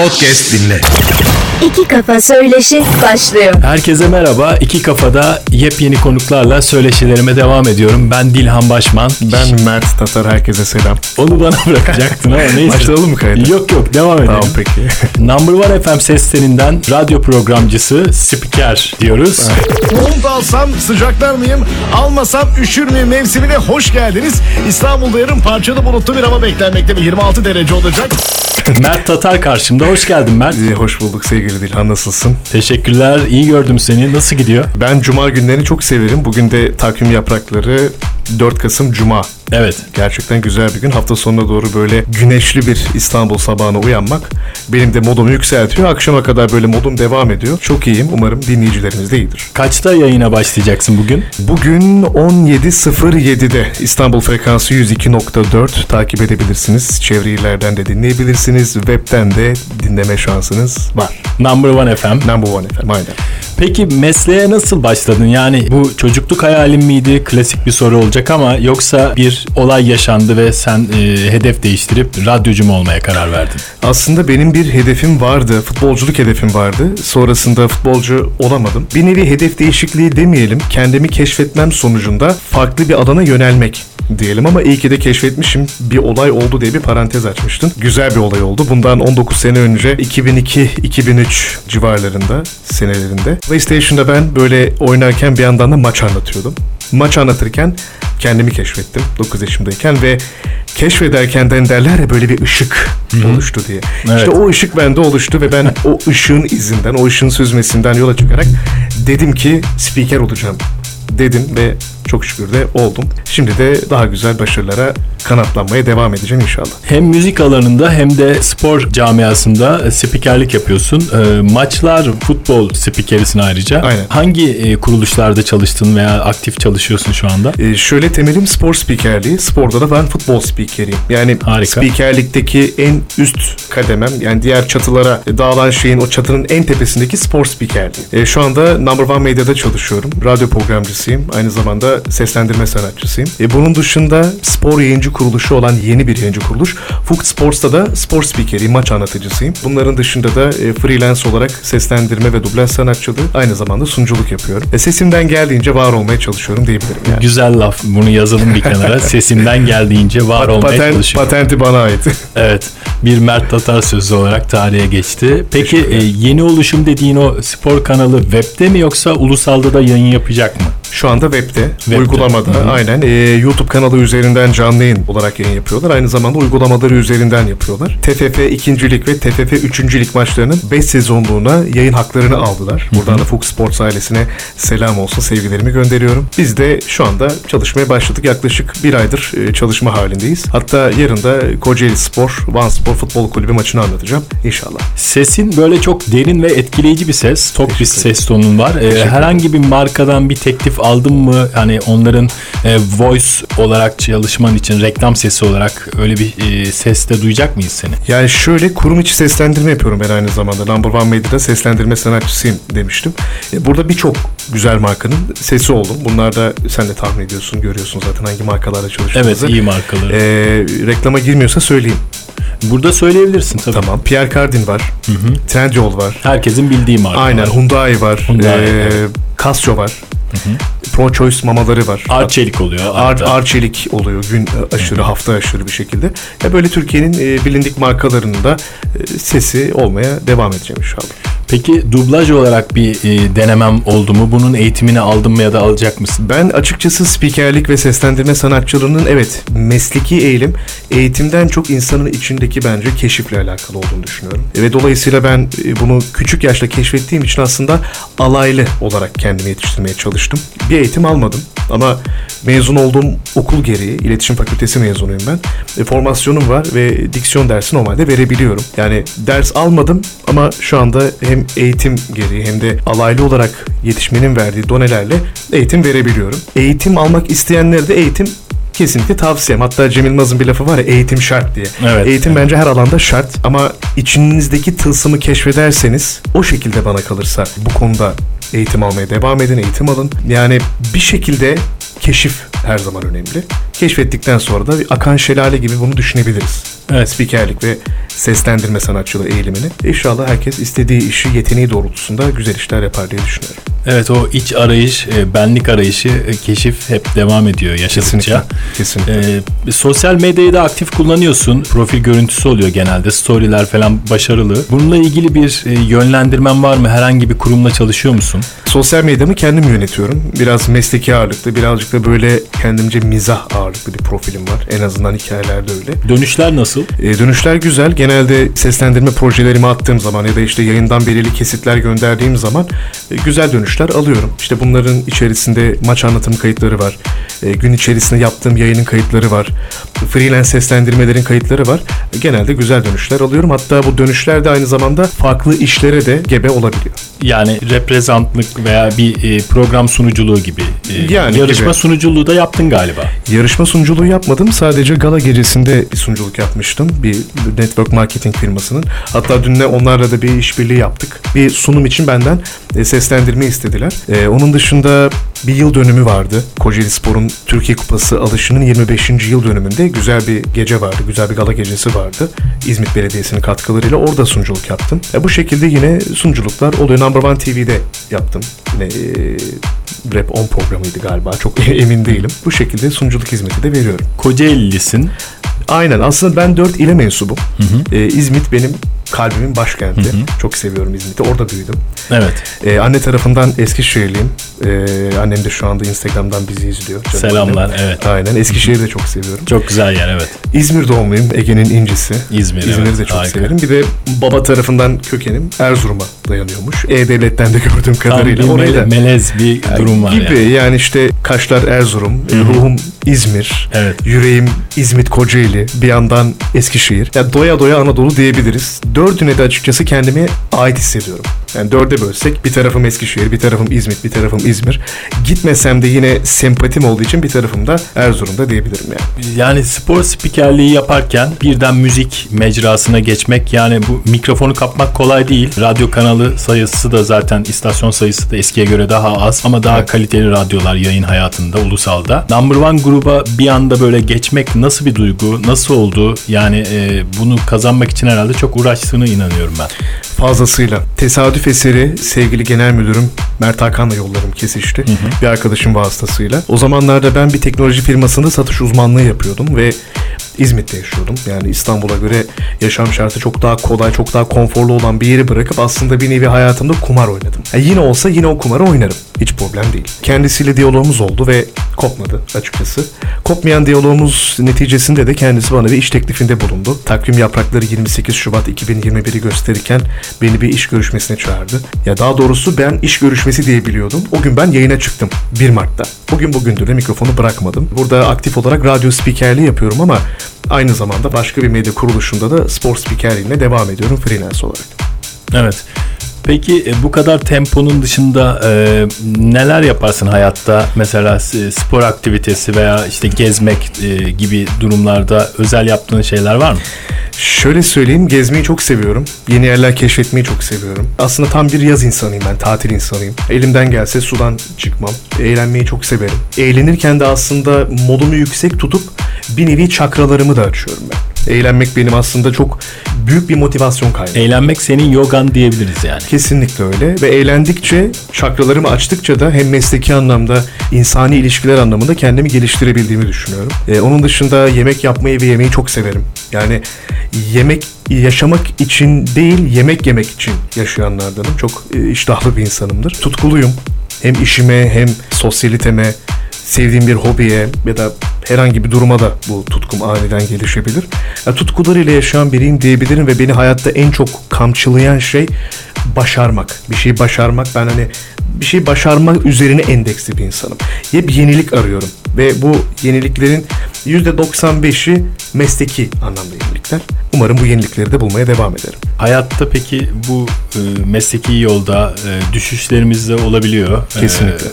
podcast dinle. İki Kafa Söyleşi başlıyor. Herkese merhaba. İki Kafada yepyeni konuklarla söyleşilerime devam ediyorum. Ben Dilhan Başman. Ben Mert Tatar, herkese selam. Onu bana bırakacaktın ama neyse. Başlayalım mı kayda? Yok yok devam edelim. Tamam peki. Number One FM seslerinden radyo programcısı, spiker diyoruz. Mont alsam sıcaklar mıyım? Almasam üşür müyüm mevsimine hoş geldiniz. İstanbul'da yarın parçalı bulutlu bir hava beklenmekte ve 26 derece olacak. Mert Tatar karşımda. Hoş geldin Mert. Hoş bulduk sevgili Dilhan, nasılsın? Teşekkürler. İyi gördüm seni. Nasıl gidiyor? Ben cuma günlerini çok severim. Bugün de takvim yaprakları 4 Kasım Cuma. Evet. Gerçekten güzel bir gün. Hafta sonuna doğru böyle güneşli bir İstanbul sabahına uyanmak benim de modumu yükseltiyor. Akşama kadar böyle modum devam ediyor. Çok iyiyim. Umarım dinleyicilerimiz de iyidir. Kaçta yayına başlayacaksın bugün? Bugün 17.07'de İstanbul frekansı 102.4 takip edebilirsiniz. Çevre illerden de dinleyebilirsiniz. Web'ten de dinleme şansınız var. Number One FM. Number one efendim aynen. Peki mesleğe nasıl başladın? Yani bu çocukluk hayalin miydi? Klasik bir soru olacak ama yoksa bir olay yaşandı ve sen e, hedef değiştirip radyocu mu olmaya karar verdin? Aslında benim bir hedefim vardı. Futbolculuk hedefim vardı. Sonrasında futbolcu olamadım. Bir nevi hedef değişikliği demeyelim. Kendimi keşfetmem sonucunda farklı bir alana yönelmek diyelim ama iyi ki de keşfetmişim. Bir olay oldu diye bir parantez açmıştın. Güzel bir olay oldu. Bundan 19 sene önce 2002-2003 civarlarında senelerinde. PlayStation'da ben böyle oynarken bir yandan da maç anlatıyordum. Maç anlatırken kendimi keşfettim 9 yaşımdayken ve keşfederken de derler ya böyle bir ışık oluştu diye. Evet. İşte o ışık bende oluştu ve ben o ışığın izinden, o ışığın süzmesinden yola çıkarak dedim ki spiker olacağım dedim ve çok şükür de oldum. Şimdi de daha güzel başarılara kanatlanmaya devam edeceğim inşallah. Hem müzik alanında hem de spor camiasında e, spikerlik yapıyorsun. E, maçlar, futbol spikerisin ayrıca. Aynen. Hangi e, kuruluşlarda çalıştın veya aktif çalışıyorsun şu anda? Şöyle temelim spor spikerliği. Sporda da ben futbol spikeriyim. Yani Harika. spikerlikteki en üst kademem yani diğer çatılara dağılan şeyin o çatının en tepesindeki spor spikerliği. Ee, şu anda Number One Medya'da çalışıyorum. Radyo programcısıyım. Aynı zamanda seslendirme sanatçısıyım. Ee, bunun dışında spor yayıncı kuruluşu olan yeni bir yayıncı kuruluş. Fox Sports'ta da spor spikeriyim, maç anlatıcısıyım. Bunların dışında da e, freelance olarak seslendirme ve dublaj sanatçılığı aynı zamanda sunuculuk yapıyorum. E, sesimden geldiğince var olmaya çalışıyorum diyebilirim yani. Güzel laf. Bunu yazalım bir kenara. Sesimden geldiğince var olmaya Patent- çalışıyorum. patenti bana ait. Evet. Bir Mert Tatar sözü olarak tarihe geçti. Peki e, yeni oluşum dediğin o spor kanalı webde mi yoksa ulusalda da yayın yapacak mı? Şu anda webde, Webde. uygulamada Hı hı. aynen e, YouTube kanalı üzerinden canlı yayın olarak yayın yapıyorlar. Aynı zamanda uygulamaları üzerinden yapıyorlar. TFF 2. Lig ve TFF 3. Lig maçlarının 5 sezonluğuna yayın haklarını aldılar. Buradan da Fox Sports ailesine selam olsun, sevgilerimi gönderiyorum. Biz de şu anda çalışmaya başladık. Yaklaşık bir aydır e, çalışma halindeyiz. Hatta yarın da Kocaeli Spor, Van Spor Futbol Kulübü maçını anlatacağım inşallah. Sesin böyle çok derin ve etkileyici bir ses. Tok bir ses tonun var. Ee, herhangi bir markadan bir teklif aldın mı? Hani onların e, voice olarak çalışman için reklam sesi olarak öyle bir e, ses de duyacak mıyız seni? Yani şöyle kurum içi seslendirme yapıyorum ben aynı zamanda. Number One Medya'da seslendirme sanatçısıyım demiştim. E, Burada birçok güzel markanın sesi oldum. Bunlar da sen de tahmin ediyorsun, görüyorsun zaten hangi markalarla Evet çalıştığımızı. iyi markaları. E, reklama girmiyorsa söyleyeyim. Burada söyleyebilirsin tabii. Tamam. Pierre Cardin var. Trendyol var. Herkesin bildiği marka. Aynen. Hyundai var. Hyundai, e, evet. Casio var. Pro Choice mamaları var. Arçelik oluyor. Ar. Arçelik oluyor gün aşırı, hafta aşırı bir şekilde. Ya böyle Türkiye'nin e, bilindik markalarının da e, sesi olmaya devam edeceğim inşallah. Peki dublaj olarak bir e, denemem oldu mu? Bunun eğitimini aldın mı ya da alacak mısın? Ben açıkçası spikerlik ve seslendirme sanatçılığının evet mesleki eğilim eğitimden çok insanın içindeki bence keşifle alakalı olduğunu düşünüyorum. Ve dolayısıyla ben e, bunu küçük yaşta keşfettiğim için aslında alaylı olarak kendimi yetiştirmeye çalıştım. Bir eğitim almadım ama mezun olduğum okul gereği iletişim fakültesi mezunuyum ben. E, formasyonum var ve diksiyon dersi normalde verebiliyorum. Yani ders almadım ama şu anda hem eğitim gereği hem de alaylı olarak yetişmenin verdiği donelerle eğitim verebiliyorum. Eğitim almak isteyenlere de eğitim kesinlikle tavsiyem. Hatta Cem Yılmaz'ın bir lafı var ya eğitim şart diye. Evet, eğitim evet. bence her alanda şart ama içinizdeki tılsımı keşfederseniz o şekilde bana kalırsa bu konuda eğitim almaya devam edin, eğitim alın. Yani bir şekilde keşif her zaman önemli. Keşfettikten sonra da bir akan şelale gibi bunu düşünebiliriz. Evet. Spikerlik ve seslendirme sanatçılığı eğilimini. İnşallah herkes istediği işi yeteneği doğrultusunda güzel işler yapar diye düşünüyorum. Evet o iç arayış, e, benlik arayışı, e, keşif hep devam ediyor yaşadıkça. Kesinlikle. Kesinlikle. Ee, sosyal medyayı da aktif kullanıyorsun. Profil görüntüsü oluyor genelde. Storyler falan başarılı. Bununla ilgili bir e, yönlendirmen var mı? Herhangi bir kurumla çalışıyor musun? Sosyal medyamı kendim yönetiyorum. Biraz mesleki ağırlıklı, birazcık da böyle kendimce mizah ağırlıklı bir profilim var. En azından hikayelerde öyle. Dönüşler nasıl? E, dönüşler güzel. Genelde seslendirme projelerimi attığım zaman ya da işte yayından belirli kesitler gönderdiğim zaman e, güzel dönüşler alıyorum. İşte bunların içerisinde maç anlatım kayıtları var. E, gün içerisinde yaptığım yayının kayıtları var. Freelance seslendirmelerin kayıtları var. E, genelde güzel dönüşler alıyorum. Hatta bu dönüşler de aynı zamanda farklı işlere de gebe olabiliyor. Yani reprezentlik veya bir e, program sunuculuğu gibi. E, Yani yarışma gibi. sunuculuğu da yaptın galiba. Yarışma sunuculuğu yapmadım. Sadece gala gecesinde bir sunuculuk yapmıştım. Bir network marketing firmasının. Hatta dün de onlarla da bir işbirliği yaptık. Bir sunum için benden e, seslendirme istediler. E, onun dışında bir yıl dönümü vardı. Kocaeli Spor'un Türkiye Kupası alışının 25. yıl dönümünde güzel bir gece vardı. Güzel bir gala gecesi vardı. İzmit Belediyesi'nin katkılarıyla orada sunuculuk yaptım. E, bu şekilde yine sunuculuklar oluyor. Number One TV'de yaptım. Yine e, Rap 10 programıydı galiba. Çok emin değilim. Bu şekilde sunuculuk hizmeti de veriyorum. Kocaeli'lisin. Aynen. Aslında ben 4 ile mensubum. Ee, İzmit benim kalbimin başkenti. Çok seviyorum İzmit'i. Orada büyüdüm. Evet. Ee, anne tarafından Eskişehirliyim. Ee, annem de şu anda Instagram'dan bizi izliyor. Canım Selamlar, annem. evet. Aynen. Eskişehir'i de çok seviyorum. Çok güzel yer evet. İzmir doğumluyum. Ege'nin incisi. İzmir, İzmir'i evet. de çok Harika. severim. Bir de baba tarafından kökenim Erzurum'a dayanıyormuş. E-Devlet'ten de gördüğüm Tam kadarıyla. bir Orayı da mele- melez bir durum var gibi yani. yani. işte kaşlar Erzurum, ruhum İzmir, Evet. yüreğim İzmit Kocaeli, bir yandan Eskişehir. Ya doya doya Anadolu diyebiliriz. Dördüne de açıkçası kendimi ait hissediyorum. Yani dörde bölsek bir tarafım Eskişehir, bir tarafım İzmit, bir tarafım İzmir. Gitmesem de yine sempatim olduğu için bir tarafım da Erzurum'da diyebilirim yani. Yani spor spikerliği yaparken birden müzik mecrasına geçmek yani bu mikrofonu kapmak kolay değil. Radyo kanalı sayısı da zaten istasyon sayısı da eskiye göre daha az ama daha Evet. kaliteli radyolar yayın hayatında ulusalda. Number One gruba bir anda böyle geçmek nasıl bir duygu? Nasıl oldu? Yani e, bunu kazanmak için herhalde çok uğraştığını inanıyorum ben. Fazlasıyla. Tesadüf eseri sevgili genel müdürüm Mert Hakan'la yollarım kesişti. Bir arkadaşım vasıtasıyla. O zamanlarda ben bir teknoloji firmasında satış uzmanlığı yapıyordum ve İzmit'te yaşıyordum. Yani İstanbul'a göre yaşam şartı çok daha kolay, çok daha konforlu olan bir yeri bırakıp aslında bir nevi hayatımda kumar oynadım. Ha, yine olsa yine o kumarı oynarım. Hiç problem değil. Kendisiyle diyalogumuz oldu ve kopmadı açıkçası. Kopmayan diyalogumuz neticesinde de kendisi bana bir iş teklifinde bulundu. Takvim yaprakları 28 Şubat 2021'i gösterirken beni bir iş görüşmesine çağırdı. Ya daha doğrusu ben iş görüşmesi diye biliyordum. O gün ben yayına çıktım 1 Mart'ta. Bugün bugündür de mikrofonu bırakmadım. Burada aktif olarak radyo spikerliği yapıyorum ama aynı zamanda başka bir medya kuruluşunda da spor spikerliğine devam ediyorum freelance olarak. Evet. Peki e, bu kadar temponun dışında e, neler yaparsın hayatta? Mesela spor aktivitesi veya işte gezmek e, gibi durumlarda özel yaptığın şeyler var mı? Şöyle söyleyeyim, gezmeyi çok seviyorum. Yeni yerler keşfetmeyi çok seviyorum. Aslında tam bir yaz insanıyım ben, tatil insanıyım. Elimden gelse sudan çıkmam. Eğlenmeyi çok severim. Eğlenirken de aslında modumu yüksek tutup bir nevi çakralarımı da açıyorum ben. Eğlenmek benim aslında çok büyük bir motivasyon kaynağı. Eğlenmek senin yogan diyebiliriz yani. Kesinlikle öyle ve eğlendikçe çakralarımı açtıkça da hem mesleki anlamda insani ilişkiler anlamında kendimi geliştirebildiğimi düşünüyorum. Ee, onun dışında yemek yapmayı ve yemeği çok severim. Yani yemek yaşamak için değil yemek yemek için yaşayanlardanım. Çok e, iştahlı bir insanımdır. Tutkuluyum. Hem işime hem sosyaliteme sevdiğim bir hobiye ya da herhangi bir duruma da bu tutkum aniden gelişebilir. Ya, tutkularıyla yaşayan biriyim diyebilirim ve beni hayatta en çok kamçılayan şey başarmak. Bir şeyi başarmak. Ben hani bir şey başarmak üzerine endeksli bir insanım. Hep yenilik arıyorum ve bu yeniliklerin %95'i mesleki anlamda yenilikler. Umarım bu yenilikleri de bulmaya devam ederim. Hayatta peki bu e, mesleki yolda e, düşüşlerimiz de olabiliyor. E, Kesinlikle.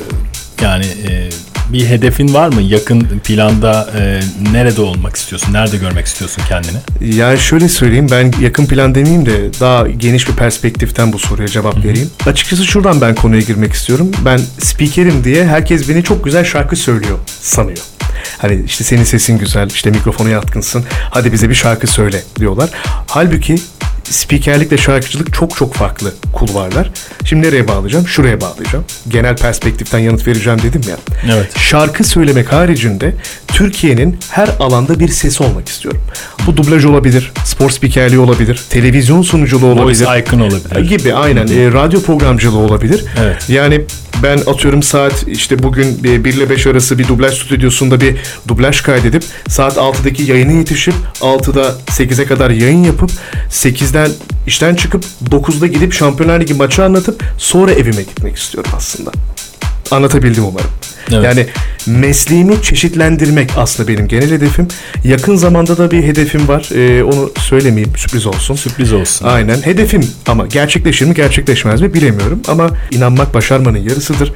yani e, bir hedefin var mı? Yakın planda e, nerede olmak istiyorsun? Nerede görmek istiyorsun kendini? Yani şöyle söyleyeyim ben yakın plan demeyeyim de daha geniş bir perspektiften bu soruya cevap vereyim. Açıkçası şuradan ben konuya girmek istiyorum. Ben spikerim diye herkes beni çok güzel şarkı söylüyor sanıyor. Hani işte senin sesin güzel, işte mikrofona yatkınsın. Hadi bize bir şarkı söyle diyorlar. Halbuki spikerlikle şarkıcılık çok çok farklı kulvarlar. Şimdi nereye bağlayacağım? Şuraya bağlayacağım. Genel perspektiften yanıt vereceğim dedim ya. Evet. Şarkı söylemek haricinde Türkiye'nin her alanda bir sesi olmak istiyorum. Bu dublaj olabilir, spor spikerliği olabilir, televizyon sunuculuğu olabilir. Voice icon olabilir. Gibi aynen. E, radyo programcılığı olabilir. Evet. Yani ben atıyorum saat işte bugün 1 ile 5 arası bir dublaj stüdyosunda bir dublaj kaydedip saat 6'daki yayına yetişip 6'da 8'e kadar yayın yapıp 8'den işten çıkıp 9'da gidip Şampiyonlar Ligi maçı anlatıp sonra evime gitmek istiyorum aslında. Anlatabildim umarım. Evet. Yani mesleğimi çeşitlendirmek aslında benim genel hedefim. Yakın zamanda da bir hedefim var. Ee, onu söylemeyeyim sürpriz olsun. Sürpriz olsun. Aynen. Hedefim ama gerçekleşir mi gerçekleşmez mi bilemiyorum. Ama inanmak başarmanın yarısıdır.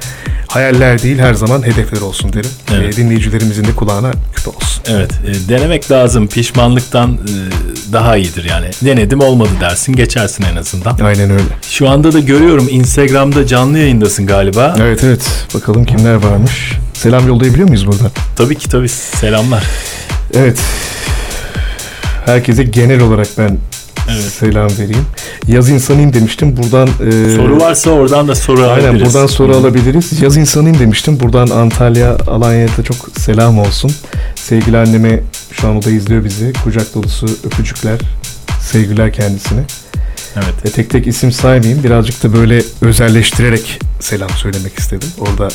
Hayaller değil her zaman hedefler olsun derim. Evet. Ee, dinleyicilerimizin de kulağına küpe olsun. Evet, e, denemek lazım. Pişmanlıktan e, daha iyidir yani. Denedim olmadı dersin, geçersin en azından. Aynen öyle. Şu anda da görüyorum Instagram'da canlı yayındasın galiba. Evet evet. Bakalım kimler varmış. Selam yollayabiliyor muyuz burada? Tabii ki tabii. Selamlar. Evet. Herkese genel olarak ben Evet. selam vereyim. Yaz insanıyım demiştim. Buradan e, Soru varsa oradan da soru Aynen alabiliriz. buradan soru alabiliriz. Yaz insanıyım demiştim. Buradan Antalya, Alanya'ya da çok selam olsun. Sevgili anneme şu an o da izliyor bizi. Kucak dolusu öpücükler, sevgiler kendisine. Evet. Ve tek tek isim saymayayım. Birazcık da böyle özelleştirerek selam söylemek istedim. Orada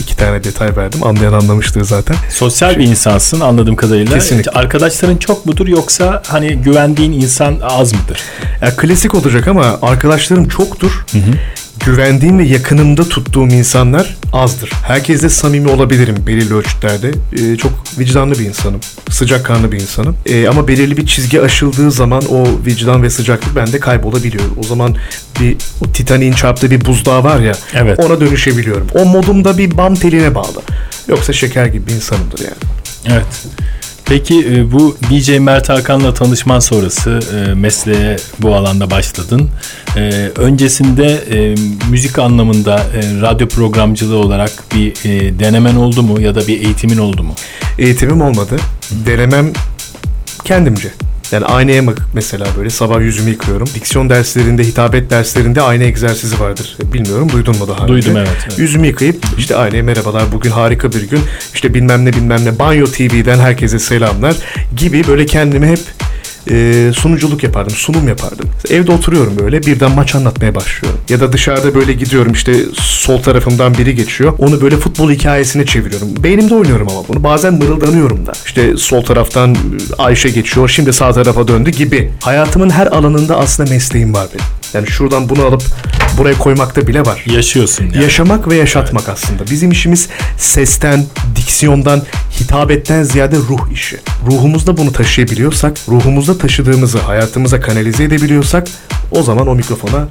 iki tane detay verdim. Anlayan anlamıştır zaten. Sosyal bir insansın anladığım kadarıyla. Kesinlikle. Arkadaşların çok mudur yoksa hani güvendiğin insan az mıdır? Ya klasik olacak ama arkadaşlarım çoktur. Güvendiğim ve yakınımda tuttuğum insanlar azdır. Herkesle samimi olabilirim belirli ölçütlerde. Ee, çok vicdanlı bir insanım. Sıcakkanlı bir insanım. Ee, ama belirli bir çizgi aşıldığı zaman o vicdan ve sıcaklık bende kaybolabiliyor. O zaman bir o Titanic'in çarptığı bir buzdağı var ya Evet. ona dönüşebiliyorum. O modumda bir bam teline bağlı. Yoksa şeker gibi bir insanımdır yani. Evet. Peki e, bu DJ Mert Hakan'la tanışman sonrası e, mesleğe bu alanda başladın. E, Öncesinde müzik anlamında radyo programcılığı olarak bir denemen oldu mu ya da bir eğitimin oldu mu? Eğitimim olmadı. Denemem kendimce. Yani aynaya bak mesela böyle sabah yüzümü yıkıyorum. Diksiyon derslerinde, hitabet derslerinde ayna egzersizi vardır. Bilmiyorum duydun mu daha Duydum, önce? evet, evet. Yüzümü yıkayıp işte aynaya merhabalar bugün harika bir gün. İşte bilmem ne bilmem ne Banyo TV'den herkese selamlar gibi böyle kendimi hep e, sunuculuk yapardım, sunum yapardım. Evde oturuyorum böyle birden maç anlatmaya başlıyorum. Ya da dışarıda böyle gidiyorum işte sol tarafımdan biri geçiyor. Onu böyle futbol hikayesine çeviriyorum. Beynimde oynuyorum ama bunu. Bazen mırıldanıyorum da. İşte sol taraftan e, Ayşe geçiyor, şimdi sağ tarafa döndü gibi. Hayatımın her alanında aslında mesleğim var benim. Yani şuradan bunu alıp buraya koymakta bile var. Yaşıyorsun yani. Yaşamak ve yaşatmak aslında. Bizim işimiz sesten, diksiyondan, hitabetten ziyade ruh işi. Ruhumuzda bunu taşıyabiliyorsak, ruhumuzda taşıdığımızı hayatımıza kanalize edebiliyorsak o zaman o mikrofona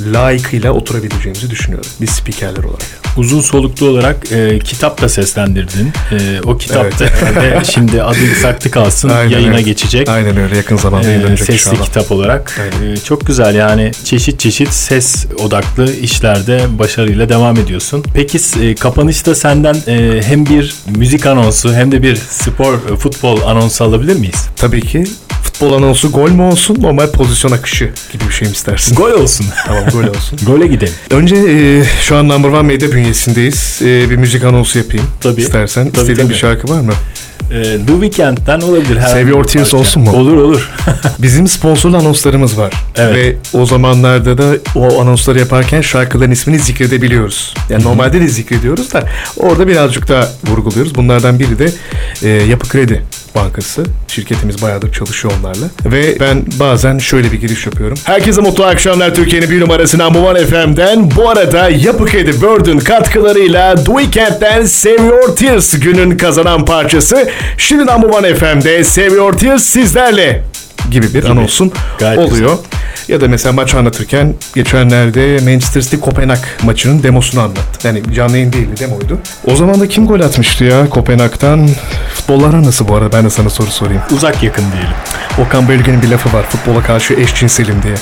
layıkıyla oturabileceğimizi düşünüyorum. Biz spikerler olarak. Uzun soluklu olarak e, kitap da seslendirdin. E, o kitap Evet. da herhalde şimdi adı saklı kalsın Aynen yayına öyle. geçecek. Aynen öyle yakın zamanda Ee, yayınlanacak sesli inşallah. kitap olarak. Aynen. Ee, çok güzel yani çeşit çeşit ses odaklı işlerde başarıyla devam ediyorsun. Peki e, kapanışta senden e, hem bir müzik anonsu hem de bir spor e, futbol anonsu alabilir miyiz? Tabii ki futbol anonsu gol mü olsun normal pozisyon akışı gibi bir şey mi istersin? Gol olsun. tamam gol olsun. Gole gidelim. Önce e, şu an Number One Medya bünyesindeyiz. E, bir müzik anonsu yapayım. Tabii. İstersen. Tabii, İstediğin tabii. bir şarkı var mı? Ee, The Weeknd'den olabilir. herhangi Save Your Tears olsun mu? Olur olur. Bizim sponsorlu anonslarımız var. Evet. Ve o zamanlarda da o anonsları yaparken şarkıların ismini zikredebiliyoruz. Yani normalde de zikrediyoruz da orada birazcık daha vurguluyoruz. Bunlardan biri de e, Yapı Kredi Bankası. Şirketimiz bayağıdır çalışıyor onlarla. Ve ben bazen şöyle bir giriş yapıyorum. Herkese mutlu akşamlar Türkiye'nin bir numarası Number One FM'den. Bu arada Yapı Kredi World'ün katkılarıyla The Weeknd'den Save Your Tears günün kazanan parçası. Şimdi One FM'de Save Your Tears sizlerle gibi bir anonsun Gayet oluyor. Ya da mesela maç anlatırken geçenlerde Manchester City Kopenhag maçının demosunu anlattı. Yani canlı yayın değildi demoydu. O zaman da kim gol atmıştı ya Kopenhag'dan? Futbollara nasıl bu arada? Ben de sana soru sorayım. Uzak yakın diyelim. Okan Bölge'nin bir lafı var. Futbola karşı eşcinselim diye.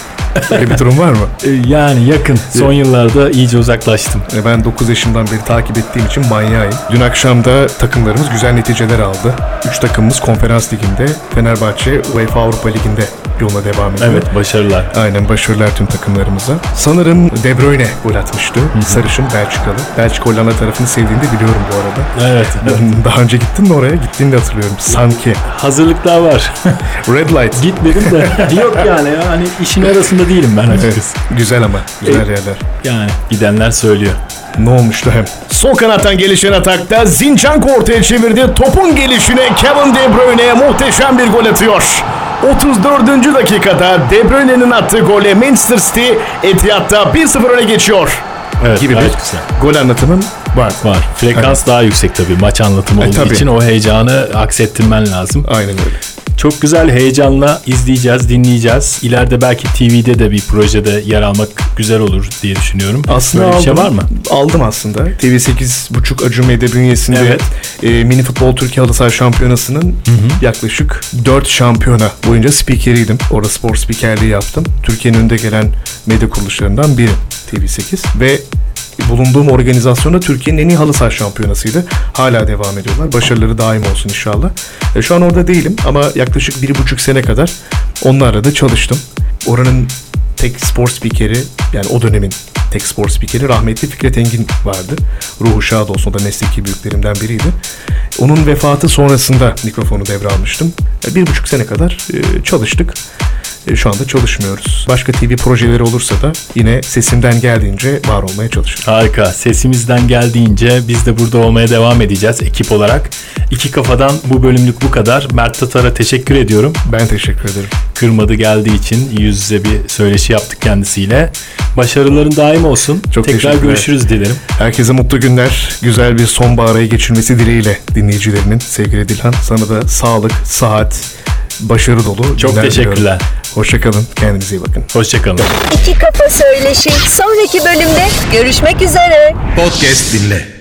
Öyle bir durum var mı? E, yani yakın. Son yıllarda iyice uzaklaştım. E, Ben 9 yaşımdan beri takip ettiğim için manyağıyım. Dün akşam da takımlarımız güzel neticeler aldı. 3 takımımız konferans liginde, Fenerbahçe UEFA Avrupa Ligi'nde yoluna devam ediyor. Evet başarılar. Aynen başarılar tüm takımlarımıza. Sanırım De Bruyne gol atmıştı. Sarışın Belçikalı. Belçika Hollanda tarafını sevdiğini de biliyorum bu arada. Evet. evet. Daha önce gittin mi oraya? Gittiğini de hatırlıyorum. Sanki. Hazırlıklar var. Red Light. Gitmedim de. Yok yani hani işin arasında değilim ben Evet, açıkçası. güzel ama. Güzel yerler. Yani gidenler söylüyor. Ne olmuştu hem? Sol kanattan gelişen atakta Zinchenko ortaya çevirdi. Topun gelişine Kevin De Bruyne muhteşem bir gol atıyor. 34. dakikada De Bruyne'nin attığı golle Manchester City Etihad'da 1-0 öne geçiyor. Evet Gibi bir güzel. gol anlatımın var. Var. Frekans daha yüksek tabii maç anlatımı E, olduğu tabii. için o heyecanı aksettirmen lazım. Aynen öyle. Çok güzel heyecanla izleyeceğiz, dinleyeceğiz. İleride belki TV'de de bir projede yer almak güzel olur diye düşünüyorum. Aslında Böyle bir şey aldım. var mı? Aldım aslında. TV8.5 Acun Medya bünyesinde Evet. e, Mini Futbol Türkiye Halı Saha Şampiyonası'nın yaklaşık 4 şampiyona boyunca spikeriydim. Orada spor spikerliği yaptım. Türkiye'nin önde gelen medya kuruluşlarından biri TV8 ve bulunduğum organizasyonda Türkiye'nin en iyi halı saha şampiyonasıydı. Hala devam ediyorlar. Başarıları daim olsun inşallah. E, şu an orada değilim ama yaklaşık bir buçuk sene kadar onlarla da çalıştım. Oranın tek spor spikeri yani o dönemin tek spor spikeri rahmetli Fikret Engin vardı. Ruhu şad olsun o da mesleki büyüklerimden biriydi. Onun vefatı sonrasında mikrofonu devralmıştım. E, Bir buçuk sene kadar e, çalıştık. E, Şu anda çalışmıyoruz. Başka TV projeleri olursa da yine sesimden geldiğince var olmaya çalışırım. Harika. Sesimizden geldiğince biz de burada olmaya devam edeceğiz ekip olarak. İki kafadan bu bölümlük bu kadar. Mert Tatar'a teşekkür ediyorum. Ben teşekkür ederim. Kırmadı geldiği için yüz yüze bir söyleşi yaptık kendisiyle. Başarıların daim olsun. Çok Tekrar görüşürüz dilerim. Herkese mutlu günler, güzel bir sonbahar ayı geçirmesi dileğiyle dinleyicilerinin sevgili Dilhan. Sana da sağlık, sıhhat, başarı dolu Çok teşekkürler. diliyorum. Hoşçakalın, kendinize iyi bakın. Hoşçakalın. İki Kafa Söyleşi sonraki bölümde görüşmek üzere. Podcast dinle.